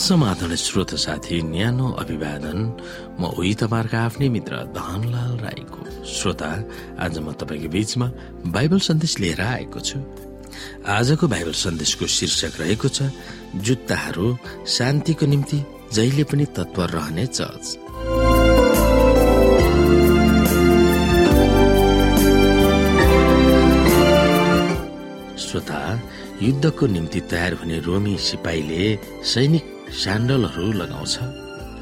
समाधान श्रोत साथी न्यानो अभिवादन। म उही तपाईँहरूको आफ्नै मित्र धनलाल राईको श्रोता। आज म तपाईँको बीचमा बाइबल सन्देश लिएर आएको छु। आजको बाइबल सन्देशको शीर्षक रहेको छ जुत्ताहरू शान्तिको निम्ति जहिले पनि तत्पर रहने चर्च। श्रोता युद्धको निम्ति तयार हुने रोमी सिपाहीले सैनिक स्यान्डलहरू लगाउँछ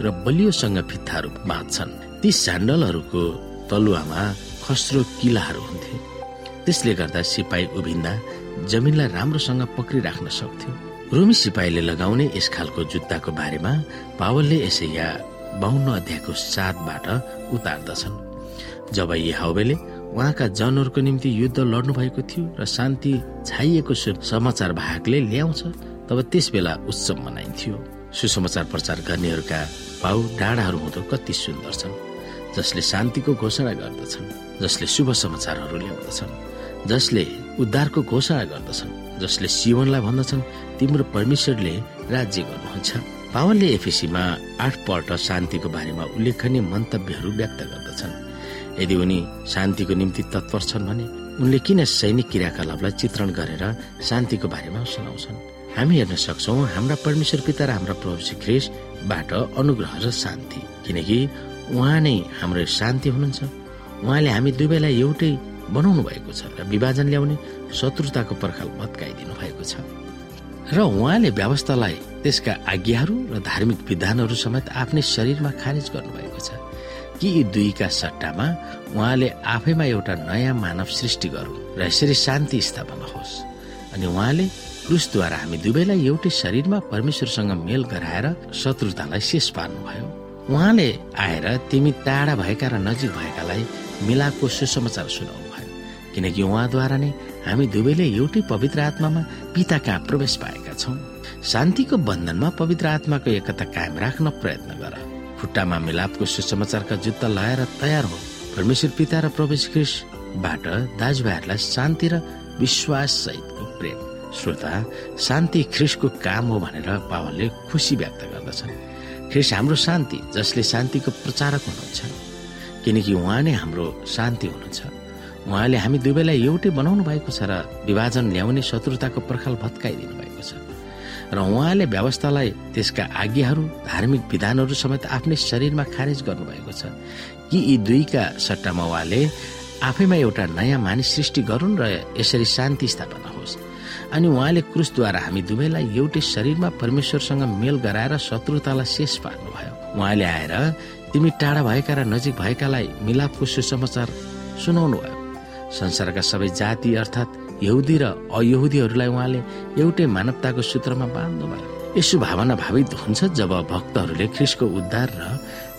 र बलियोसँग फित्ताहरू बाँध्छन्। ती स्यान्डलहरूको तलुवामा खस्रो किलाहरू हुन्थे। त्यसले गर्दा सिपाही उभिन्दा जमिनलाई राम्रोसँग पक्रिराख्न सक्थ्यो। रोमी सिपाहीले लगाउने यस खालको जुत्ताको बारेमा पावलले यसैया बाहुन्न अध्यायको सातबाट उतार्दछन्। जब यी उहाँका जनहरूको निम्ति युद्ध लड्नु भएको थियो र शान्ति छाइएको समाचार भागले ल्याउँछ तब त्यस बेला उत्सव मनाइन्थ्यो। सुसमाचार प्रचार गर्नेहरूका पाउ डाँडाहरू हुँदो कति सुन्दर छन् जसले शान्तिको घोषणा गर्दछन् जसले शुभ समाचारहरू ल्याउँदछन् जसले उद्धारको घोषणा गर्दछन् जसले सिवनलाई भन्दछन् तिम्रो परमेश्वरले राज्य गर्नुहुन्छ। पावलले एफिसीमा आठपल्ट शान्तिको बारेमा उल्लेखनीय मन्तव्यहरू व्यक्त गर्दछन्। यदि उनी शान्तिको निम्ति तत्पर छन् भने उनले किन सैनिक क्रियाकलापलाई चित्रण गरेर शान्तिको बारेमा सुनाउँछन्? हामी हेर्न सक्छौ हाम्रा परमेश्वर पिता र हाम्रा प्रभु ख्रिसबाट अनुग्रह र शान्ति। किनकि उहाँ नै हाम्रो शान्ति हुनुहुन्छ। उहाँले हामी दुवैलाई एउटै बनाउनु भएको छ र विभाजन ल्याउने शत्रुताको पर्खाल भत्काइदिनु भएको छ। र उहाँले व्यवस्थालाई त्यसका आज्ञाहरू र धार्मिक विधानहरू समेत आफ्नै शरीरमा खारेज गर्नुभएको छ कि यी दुईका सट्टामा उहाँले आफैमा एउटा नयाँ मानव सृष्टि गरून् र यसरी शान्ति स्थापना होस्। अनि उहाँले क्रुसद्वारा हामी दुवैलाई एउटै शरीरमा परमेश्वरसँग मेल गराएर शत्रुतालाई शेष पार्नुभयो। उहाँले आएर तिमी टाढा भएका र नजिक भएकालाई मिलापको सुसमाचार सुनाउनु भयो किनकि उहाँद्वारा नै हामी दुवैले एउटै पवित्र आत्मामा पिता कहाँ प्रवेश पाएका छौँ। शान्तिको बन्धनमा पवित्र आत्माको एकता कायम राख्न प्रयत्न गर। खुट्टामा मिलापको सुसमाचारका जुत्ता लगाएर तयार हो। परमेश्वर पिता र प्रवेश ख्रिसबाट दाजुभाइहरूलाई शान्ति र विश्वास सहितको प्रेम। श्रोता शान्ति ख्रिसको काम हो भनेर पावलले खुसी व्यक्त गर्दछन्। ख्रिस हाम्रो शान्ति जसले शान्तिको प्रचारक हुनुहुन्छ। किनकि उहाँ नै हाम्रो शान्ति हुनुहुन्छ। उहाँले हामी दुवैलाई एउटै बनाउनु भएको छ र विभाजन ल्याउने शत्रुताको पर्खाल भत्काइदिनु भएको छ। र उहाँले व्यवस्थालाई त्यसका आज्ञाहरू धार्मिक विधानहरू समेत आफ्नै शरीरमा खारेज गर्नुभएको छ कि यी दुईका सट्टामा उहाँले आफैमा एउटा नयाँ मानिस सृष्टि गरून् र यसरी शान्ति स्थापना होस्। अनि उहाँले क्रुसद्वारा हामी दुवैलाई एउटै शरीरमा परमेश्वरसँग मेल गराएर शत्रुतालाई शेष पार्नुभयो। उहाँले आएर तिमी टाढा भएका र नजिक भएकालाई मिलापको सुसमाचार सुनाउनु भयो संसारका सबै जाति अर्थात् यहुदी र अयहुदीहरूलाई उहाँले एउटै मानवताको सूत्रमा बाँध्नुभयो। यसो भावना भावित हुन्छ जब भक्तहरूले ख्रिसको उद्धार र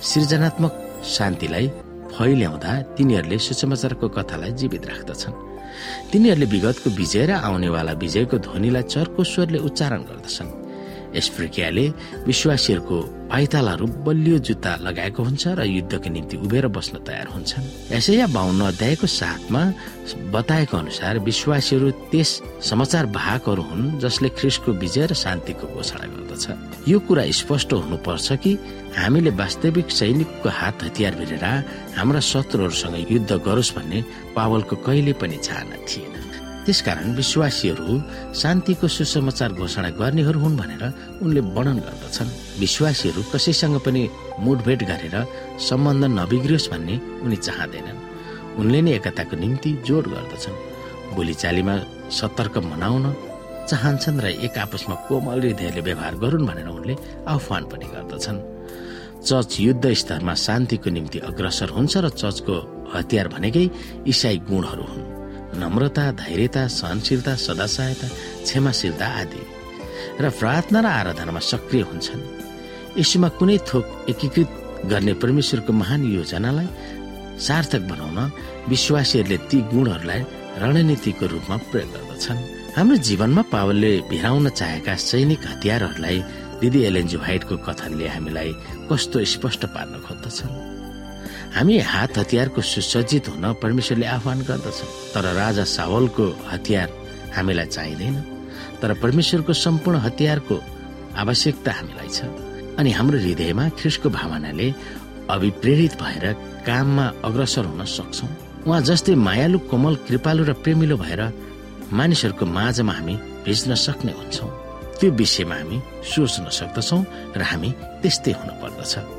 सृजनात्मक शान्तिलाई फैल्याउँदा तिनीहरूले सुसमाचारको कथालाई जीवित राख्दछन्। तिनीहरूले विगतको विजय र आउनेवाला विजयको ध्वनिलाई चर्को स्वरले उच्चारण गर्दछन्। यस प्रक्रियाले विश्वासीहरूको पाइतालाहरू बलियो जुत्ता लगाएको हुन्छ र युद्धको निम्ति उभिएर बस्न तयार हुन्छन्। यसै या बाहुन्न अध्यायको साथमा बताएको अनुसार विश्वासीहरू त्यस समाचार भागहरू हुन् जसले ख्रिसको विजय र शान्तिको घोषणा गर्दछ। यो कुरा स्पष्ट हुनुपर्छ कि हामीले वास्तविक सैनिकको हात हतियार भिरेर हाम्रा शत्रुहरूसँग युद्ध गरोस् भन्ने पावलको कहिले पनि चाहना थिएन। त्यसकारण विश्वासीहरू शान्तिको सुसमाचार घोषणा गर्नेहरू हुन् भनेर उनले वर्णन गर्दछन्। विश्वासीहरू कसैसँग पनि मुठभेट गरेर सम्बन्ध नबिग्रियोस् भन्ने उनी चाहँदैनन्। उनले नै एकताको निम्ति जोड गर्दछन्। बोलीचालीमा सतर्क मनाउन चाहन्छन् र एक आपसमा कोमल हृदयले व्यवहार गरून् भनेर उनले आह्वान पनि गर्दछन्। चर्च युद्ध स्तरमा शान्तिको निम्ति अग्रसर हुन्छ र चर्चको हतियार भनेकै इसाई गुणहरू हुन्। नम्रता धैर्यता सहनशीलता सदासहायता क्षमाशीलता आदि। र प्रार्थना र आराधनामा सक्रिय हुन्छन्। यसमा कुनै थोक एकीकृत गर्ने परमेश्वरको महान योजनालाई सार्थक बनाउन विश्वासीहरूले ती गुणहरूलाई रणनीतिको रूपमा प्रयोग गर्दछन्। हाम्रो जीवनमा पावलले भिराउन चाहेका सैनिक हतियारहरूलाई दिदी एलएनजी व्हाइटको कथनले हामीलाई कस्तो स्पष्ट पार्न खोज्दछन्। हामी हात हतियारको सुसज्जित हुन परमेश्वरले आह्वान गर्दछ। तर राजा सावलको हतियार हामीलाई चाहिँदैन। तर परमेश्वरको सम्पूर्ण हतियारको आवश्यकता हामीलाई छ। अनि हाम्रो हृदयमा ख्रिसको भावनाले अभिप्रेरित भएर काममा अग्रसर हुन सक्छौ। उहाँ जस्तै मायालु कोमल कृपालु र प्रेमिलो भएर मानिसहरूको माझमा हामी भिज्न सक्ने हुन्छौँ। त्यो विषयमा हामी सोच्न सक्दछौ र हामी त्यस्तै हुनु